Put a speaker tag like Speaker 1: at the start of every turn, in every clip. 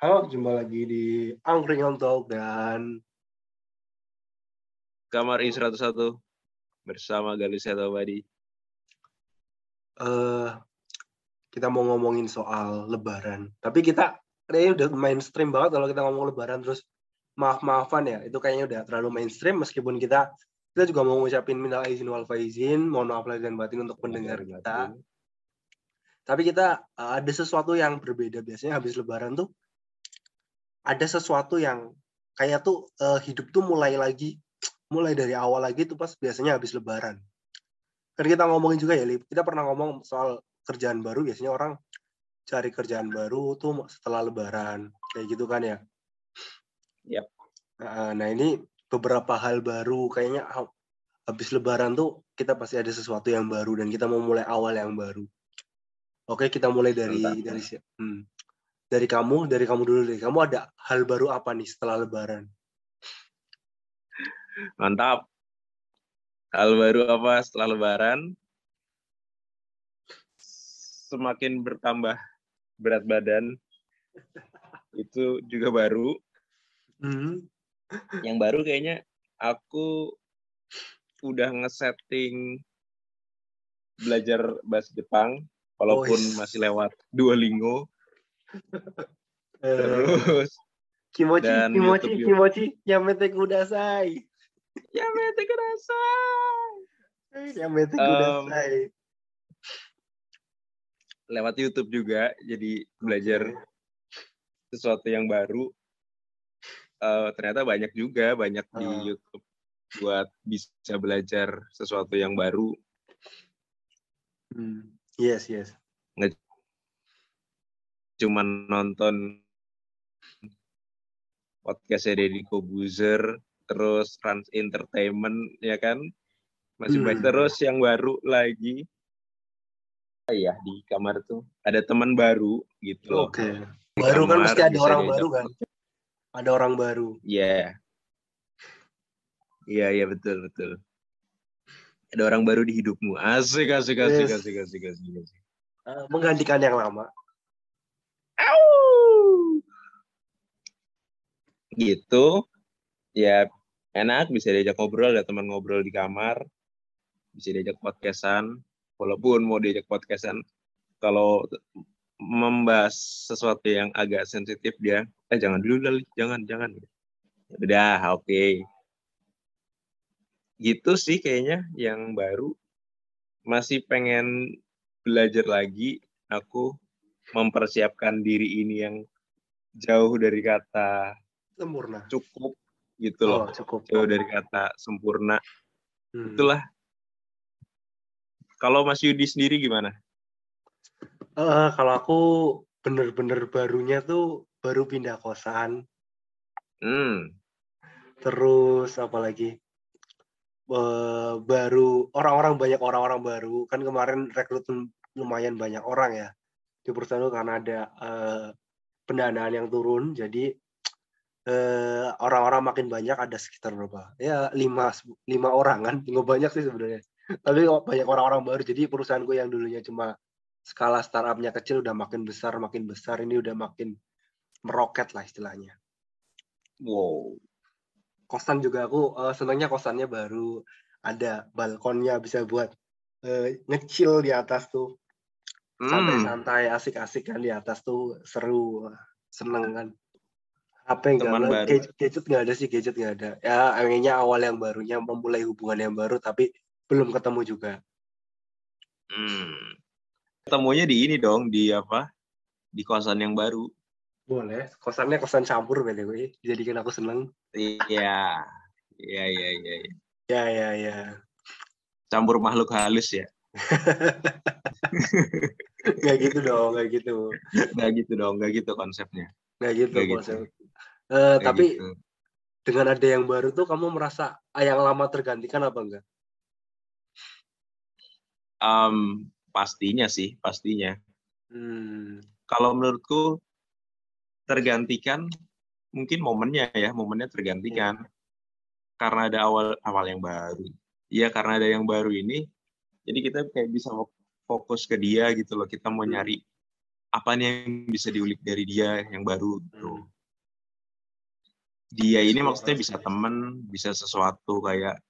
Speaker 1: Halo, jumpa lagi di Angkringan Talk dan
Speaker 2: Kamar I101 bersama Galuh Badi.
Speaker 1: eh kita mau ngomongin soal Lebaran. Tapi kita kayaknya udah mainstream banget kalau kita ngomong Lebaran terus maaf-maafan ya. Itu kayaknya udah terlalu mainstream meskipun kita kita juga mau ngucapin minal izin wal faizin, mohon maaf lahir dan batin untuk pendengar kita. Tapi kita eh, ada sesuatu yang berbeda biasanya habis Lebaran tuh ada sesuatu yang kayak tuh eh, hidup tuh mulai lagi mulai dari awal lagi tuh pas biasanya habis lebaran. Kan kita ngomongin juga ya, Lip. Kita pernah ngomong soal kerjaan baru biasanya orang cari kerjaan baru tuh setelah lebaran. Kayak gitu kan ya.
Speaker 2: Yap.
Speaker 1: Nah, nah, ini beberapa hal baru kayaknya ha- habis lebaran tuh kita pasti ada sesuatu yang baru dan kita mau mulai awal yang baru. Oke, kita mulai dari
Speaker 2: Mantap.
Speaker 1: dari si- hmm. Dari kamu, dari kamu dulu deh. Kamu ada hal baru apa nih setelah lebaran?
Speaker 2: Mantap. Hal baru apa setelah Lebaran? Semakin bertambah berat badan itu juga baru.
Speaker 1: Hmm.
Speaker 2: Yang baru kayaknya aku udah ngesetting belajar bahasa Jepang walaupun
Speaker 1: Wis.
Speaker 2: masih lewat Duolingo
Speaker 1: Eh,
Speaker 2: terus
Speaker 1: Kimochi,
Speaker 2: Dan
Speaker 1: Kimochi,
Speaker 2: YouTube-
Speaker 1: Kimochi, Yamete Kudasai.
Speaker 2: ya mete kudasai.
Speaker 1: Yamete Kudasai.
Speaker 2: lewat YouTube juga jadi belajar sesuatu yang baru Eh, ternyata banyak juga banyak di
Speaker 1: Ah.
Speaker 2: YouTube buat bisa belajar sesuatu yang baru
Speaker 1: Hmm. Yes, yes.
Speaker 2: Cuman nonton podcastnya Deddy Kobuzer terus Trans Entertainment ya kan masih
Speaker 1: Hmm.
Speaker 2: terus yang baru lagi Ah, iya di kamar tuh ada teman baru gitu loh
Speaker 1: Oke.
Speaker 2: Di
Speaker 1: Baru kan mesti ada orang baru kan? Ada orang baru.
Speaker 2: Iya. Iya, iya betul, betul. Ada orang baru di hidupmu. Asik, asik, asik,
Speaker 1: Yes.
Speaker 2: asik, asik, asik, asik.
Speaker 1: Eh, menggantikan yang lama.
Speaker 2: Gitu. Ya, enak bisa diajak ngobrol, ada teman ngobrol di kamar. Bisa diajak podcastan. Walaupun mau diajak podcastan, kalau membahas sesuatu yang agak sensitif dia, eh jangan dulu Lali, jangan, jangan. Ya Udah, oke. Gitu sih kayaknya yang baru. Masih pengen belajar lagi. Aku mempersiapkan diri ini yang jauh dari kata
Speaker 1: Sempurna.
Speaker 2: cukup gitu loh.
Speaker 1: Oh, cukup.
Speaker 2: Jauh dari kata sempurna.
Speaker 1: Hmm.
Speaker 2: Itulah. Kalau Mas Yudi sendiri gimana?
Speaker 1: Eh, kalau aku bener-bener barunya tuh baru pindah kosan.
Speaker 2: Hmm,
Speaker 1: Terus apa lagi? Eh, baru orang-orang banyak orang-orang baru kan kemarin rekrutmen lumayan banyak orang ya di perusahaan itu karena ada eh, pendanaan yang turun jadi eh, orang-orang makin banyak ada sekitar berapa? Ya lima lima orang kan? Nggak banyak sih sebenarnya. Tapi banyak orang-orang baru. Jadi perusahaanku yang dulunya cuma skala startupnya kecil udah makin besar makin besar. Ini udah makin meroket lah istilahnya.
Speaker 2: Wow.
Speaker 1: kosan juga aku eh, senangnya kosannya baru ada balkonnya bisa buat eh, ngecil di atas tuh.
Speaker 2: Hmm,
Speaker 1: santai-santai asik-asik kan di atas tuh. Seru seneng kan HP nggak
Speaker 2: Teman baru.
Speaker 1: gadget, gadget nggak ada sih gadget nggak ada ya akhirnya awal yang barunya memulai hubungan yang baru tapi belum ketemu juga
Speaker 2: hmm. Ketemunya di ini dong, di apa? Di kosan yang baru.
Speaker 1: boleh kosannya kosan campur btw jadikan aku seneng
Speaker 2: Iya. Iya, iya, iya. iya.
Speaker 1: ya ya ya
Speaker 2: Campur makhluk halus ya.
Speaker 1: Nggak gitu dong, nggak gitu.
Speaker 2: Nggak gitu dong, nggak gitu konsepnya.
Speaker 1: Nah gitu
Speaker 2: Kayak
Speaker 1: konsep.
Speaker 2: gitu. Kayak
Speaker 1: tapi
Speaker 2: gitu.
Speaker 1: dengan ada yang baru tuh kamu merasa ah, yang lama tergantikan apa enggak?
Speaker 2: Em, pastinya sih, pastinya.
Speaker 1: Hmm.
Speaker 2: Kalau menurutku tergantikan mungkin momennya ya, momennya tergantikan. Karena ada awal awal yang baru. Iya, karena ada yang baru ini, jadi kita kayak bisa fokus ke dia gitu loh. Kita mau
Speaker 1: Hmm.
Speaker 2: nyari apa nih yang bisa diulik dari dia yang baru gitu.
Speaker 1: Hmm.
Speaker 2: Dia ini
Speaker 1: Iya,
Speaker 2: maksudnya
Speaker 1: pasti.
Speaker 2: bisa temen, bisa sesuatu kayak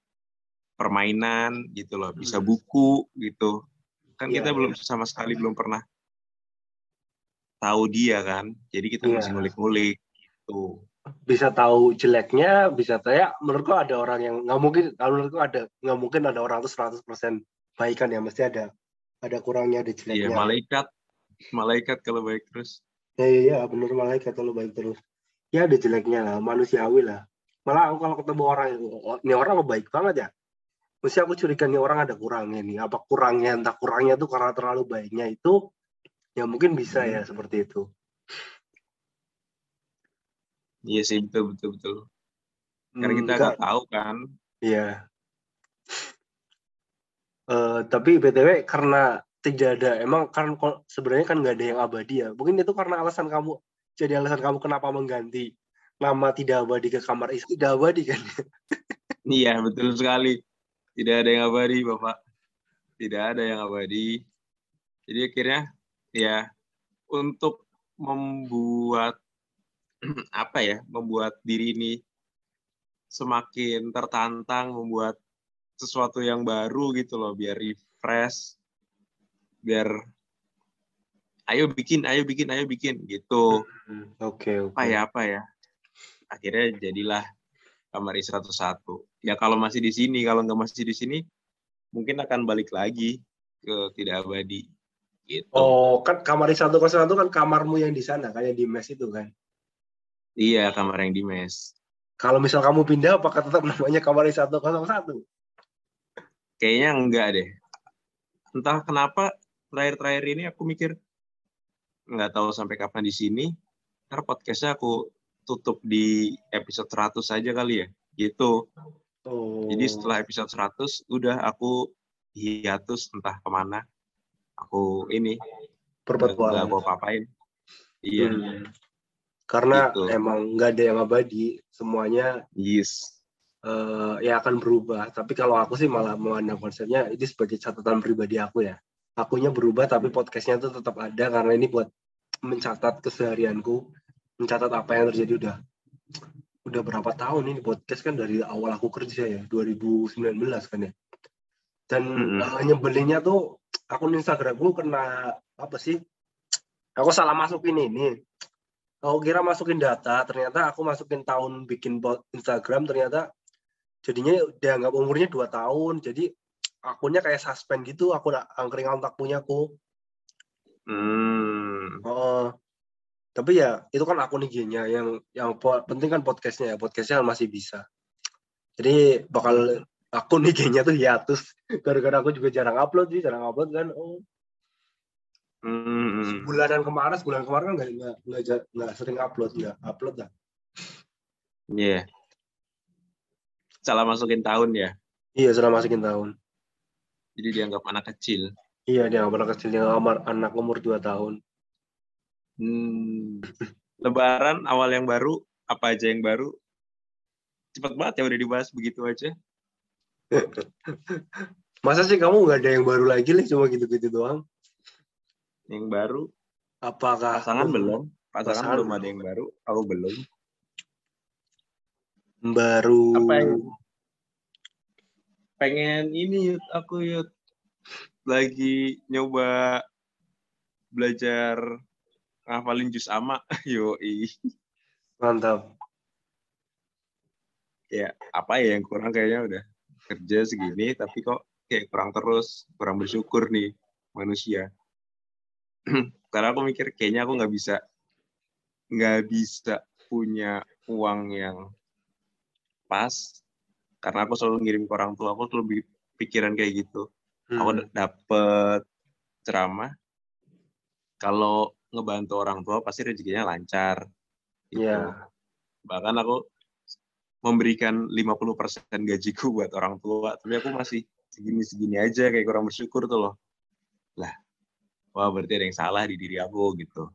Speaker 2: permainan gitu loh, bisa
Speaker 1: Hmm.
Speaker 2: buku gitu. Kan
Speaker 1: Iya,
Speaker 2: kita belum sama sekali belum pernah tahu dia kan. Jadi kita
Speaker 1: Iya.
Speaker 2: mesti ngulik-ngulik gitu.
Speaker 1: Bisa tahu jeleknya, bisa tahu ya menurutku ada orang yang nggak mungkin kalau menurutku ada nggak mungkin ada orang tuh 100% baikan ya mesti ada ada kurangnya ada
Speaker 2: Iya,
Speaker 1: jeleknya.
Speaker 2: malaikat malaikat kalau baik terus.
Speaker 1: Ya iya ya, bener malaikat kalau baik terus. Ya ada jeleknya lah, manusiawi lah. Malah aku kalau ketemu orang oh, ini orang baik banget ya. Mesti aku curiga nih orang ada kurangnya nih. Apa kurangnya entah kurangnya tuh karena terlalu baiknya itu ya mungkin bisa ya seperti itu.
Speaker 2: Iya sih betul betul betul. Karena
Speaker 1: Hmm,
Speaker 2: kita nggak tahu kan.
Speaker 1: Iya. Eh, tapi btw karena tidak ada emang kan sebenarnya kan nggak ada yang abadi ya. Mungkin itu karena alasan kamu jadi alasan kamu kenapa mengganti nama tidak abadi ke kamar istri tidak abadi kan?
Speaker 2: Iya betul sekali. Tidak ada yang abadi bapak. Tidak ada yang abadi. Jadi akhirnya ya untuk membuat apa ya, membuat diri ini semakin tertantang, membuat sesuatu yang baru gitu loh, biar refresh, biar ayo bikin, ayo bikin, ayo bikin gitu.
Speaker 1: Hmm, Oke oke.
Speaker 2: Apa ya, apa ya. Akhirnya jadilah kamar I 101. Ya kalau masih di sini, kalau nggak masih di sini, mungkin akan balik lagi ke tidak abadi. Gitu.
Speaker 1: Oh kan kamar satu satu kan kamarmu yang di sana kan yang di mes itu kan.
Speaker 2: Iya, kamar yang di mes.
Speaker 1: Kalau misal kamu pindah apakah tetap namanya kamar satu satu?
Speaker 2: Kayaknya enggak deh. Entah kenapa terakhir-terakhir ini aku mikir nggak tahu sampai kapan di sini. Ntar podcastnya aku tutup di episode 100 saja kali ya. Gitu.
Speaker 1: Oh.
Speaker 2: Jadi setelah episode 100 udah aku hiatus entah ke mana. Aku ini nggak
Speaker 1: perpetualan.
Speaker 2: aku apa-apain. Iya.
Speaker 1: Hmm. Karena
Speaker 2: Gitu.
Speaker 1: emang nggak ada yang abadi, semuanya
Speaker 2: Yes.
Speaker 1: eh, ya akan berubah. Tapi kalau aku sih malah memandang konsepnya ini sebagai catatan pribadi aku ya. Akunya berubah tapi podcastnya tuh tetap ada karena ini buat mencatat keseharianku, mencatat apa yang terjadi udah udah berapa tahun ini podcast kan dari awal aku kerja ya 2019 kan ya. Dan
Speaker 2: Mm-mm.
Speaker 1: eh, nyebelinnya tuh akun Instagramku kena apa sih? Aku salah masukin ini. Aku kira masukin data, ternyata aku masukin tahun bikin Instagram, ternyata jadinya dianggap umurnya dua tahun. Jadi akunnya kayak suspend gitu, aku angkring kontak punya aku.
Speaker 2: Hmm.
Speaker 1: Oh, tapi ya itu kan akun IG-nya yang yang penting kan podcastnya ya, podcastnya masih bisa. Jadi bakal akun IG-nya tuh hiatus gara-gara aku juga jarang upload sih, jarang upload kan. Oh,
Speaker 2: Hmm.
Speaker 1: bulanan kemarin, bulan kemarin kan nggak nggak nggak sering upload, nggak upload lah.
Speaker 2: Iya. Salah masukin tahun ya.
Speaker 1: Iya, sudah masukin tahun.
Speaker 2: Jadi dianggap anak kecil.
Speaker 1: Iya, dia nggak pernah kecil, dia nggak- anak umur 2 tahun.
Speaker 2: Hmm. Lebaran awal yang baru, apa aja yang baru? Cepat banget ya udah dibahas begitu aja.
Speaker 1: Masa sih kamu nggak ada yang baru lagi nih, cuma gitu-gitu doang?
Speaker 2: Yang baru,
Speaker 1: Apakah
Speaker 2: pasangan belum. Pasangan,
Speaker 1: Pasangan
Speaker 2: belum ada yang baru. Aku belum.
Speaker 1: baru
Speaker 2: Apa yang pengen ini Yud, aku Yud. Lagi nyoba belajar ngafalin jus ama. Yoi.
Speaker 1: mantap?
Speaker 2: Ya, apa ya yang kurang kayaknya udah kerja segini tapi kok kayak kurang terus, kurang bersyukur nih manusia. Karena aku mikir kayaknya aku nggak bisa nggak bisa punya uang yang pas karena aku selalu ngirim ke orang tua aku selalu bi- pikiran kayak gitu
Speaker 1: Hmm.
Speaker 2: d- dapet ceramah kalau ngebantu orang tua pasti rezekinya lancar Gitu.
Speaker 1: Iya.
Speaker 2: Bahkan aku memberikan 50% gajiku buat orang tua, tapi aku masih segini-segini aja kayak kurang bersyukur tuh loh. Lah, wah berarti ada yang salah di diri aku gitu.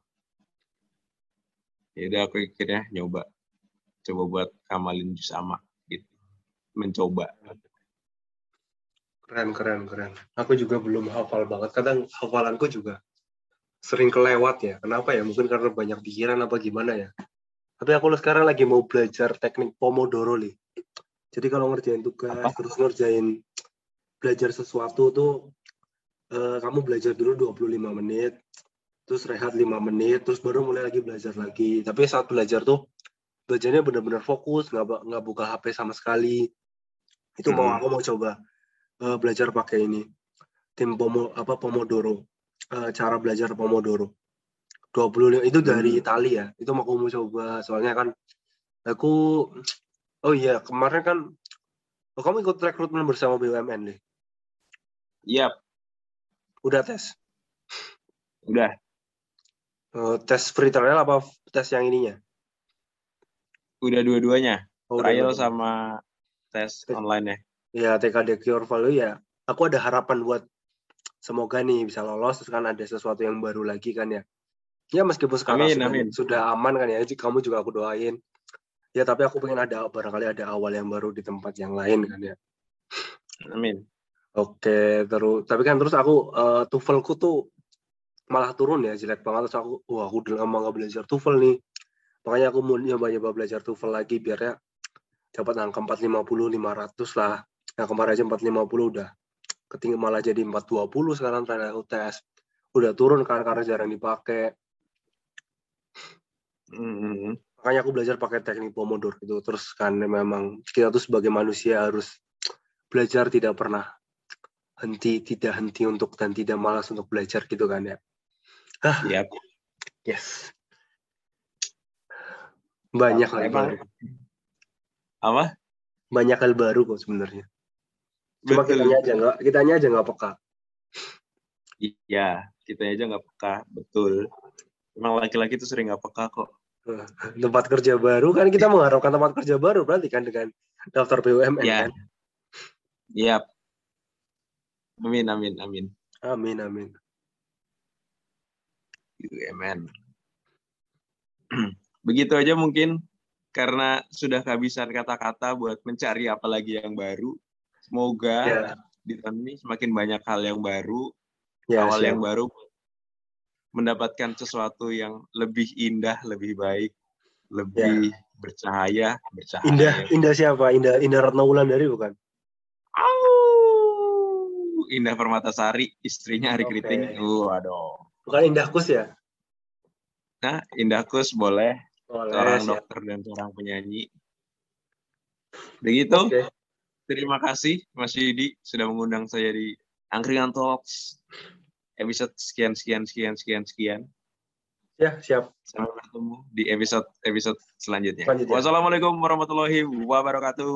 Speaker 2: Ya udah aku akhirnya nyoba coba buat kamalin jus sama gitu. Mencoba.
Speaker 1: Keren, keren, keren. Aku juga belum hafal banget. Kadang hafalanku juga sering kelewat ya. Kenapa ya? Mungkin karena banyak pikiran apa gimana ya. Tapi aku sekarang lagi mau belajar teknik Pomodoro nih. Jadi kalau ngerjain tugas,
Speaker 2: Apa?
Speaker 1: terus ngerjain belajar sesuatu tuh eh, kamu belajar dulu 25 menit, terus rehat 5 menit, terus baru mulai lagi belajar lagi. Tapi saat belajar tuh belajarnya benar-benar fokus, nggak nggak buka HP sama sekali. Itu mau
Speaker 2: Hmm.
Speaker 1: aku mau coba eh, belajar pakai ini tim pomo apa pomodoro Eh, cara belajar pomodoro 20 itu dari
Speaker 2: Hmm.
Speaker 1: Italia ya itu mau aku mau coba soalnya kan aku oh iya kemarin kan oh, kamu ikut rekrutmen bersama BUMN nih
Speaker 2: Iya,
Speaker 1: udah tes
Speaker 2: udah.
Speaker 1: Eh, tes free trial apa tes yang ininya
Speaker 2: Udah dua-duanya.
Speaker 1: oh, udah
Speaker 2: Trial
Speaker 1: nonton.
Speaker 2: sama tes
Speaker 1: Tes.
Speaker 2: online ya.
Speaker 1: Ya TKD Cure Value ya aku ada harapan buat semoga nih bisa lolos terus kan ada sesuatu yang baru lagi kan ya. Ya meskipun sekarang
Speaker 2: Amin,
Speaker 1: sudah,
Speaker 2: amin.
Speaker 1: sudah aman kan ya jadi kamu juga aku doain. Ya tapi aku pengen ada barangkali ada awal yang baru di tempat yang lain kan ya.
Speaker 2: Amin.
Speaker 1: oke terus tapi kan terus aku eh, TOEFL-ku tuh malah turun ya jelek banget. Terus aku wah aku udah lama nggak belajar TOEFL nih. Makanya aku mau nyoba-nyoba belajar TOEFL lagi biar ya dapat angka 450 500 lah yang kemarin aja 450 udah. Ketinggi malah jadi 420 sekarang trial tes udah turun kan karena jarang dipakai.
Speaker 2: Hmm.
Speaker 1: makanya aku belajar pakai teknik pomodoro gitu terus kan memang kita tuh sebagai manusia harus belajar tidak pernah henti tidak henti untuk dan tidak malas untuk belajar gitu kan ya.
Speaker 2: Yap.
Speaker 1: yes. Banyak hal baru.
Speaker 2: Apa?
Speaker 1: banyak hal baru kok sebenarnya cuma
Speaker 2: Betul.
Speaker 1: kitanya aja nggak kitanya aja nggak peka
Speaker 2: Iya, kita aja nggak peka, betul. Emang laki-laki tuh sering nggak peka kok.
Speaker 1: tempat kerja baru kan kita mengharapkan tempat kerja baru berarti kan dengan daftar BUMN
Speaker 2: Ya.
Speaker 1: kan
Speaker 2: Iya. Amin, amin, amin.
Speaker 1: amin amin
Speaker 2: UMN. Begitu aja mungkin karena sudah kehabisan kata-kata buat mencari apa lagi yang baru. Semoga
Speaker 1: ya
Speaker 2: di tahun ini semakin banyak hal yang baru,
Speaker 1: ya
Speaker 2: awal
Speaker 1: siap.
Speaker 2: yang baru, mendapatkan sesuatu yang lebih indah, lebih baik, lebih bercahaya, bercahaya.
Speaker 1: indah indah siapa indah indah Ratna Wulandari bukan
Speaker 2: Au! Indah Permatasari, istrinya Ari
Speaker 1: Oke.
Speaker 2: Kriting. Uh, aduh.
Speaker 1: bukan Indah Kus ya
Speaker 2: Nah, Indah Kus boleh,
Speaker 1: Boleh,
Speaker 2: seorang
Speaker 1: siap.
Speaker 2: dokter dan seorang penyanyi. Begitu.
Speaker 1: Oke.
Speaker 2: Terima kasih Mas Yudi sudah mengundang saya di Angkringan Talks episode sekian sekian sekian sekian sekian.
Speaker 1: Ya, siap.
Speaker 2: Sampai bertemu di episode episode selanjutnya.
Speaker 1: Selanjutnya.
Speaker 2: Wassalamualaikum warahmatullahi wabarakatuh.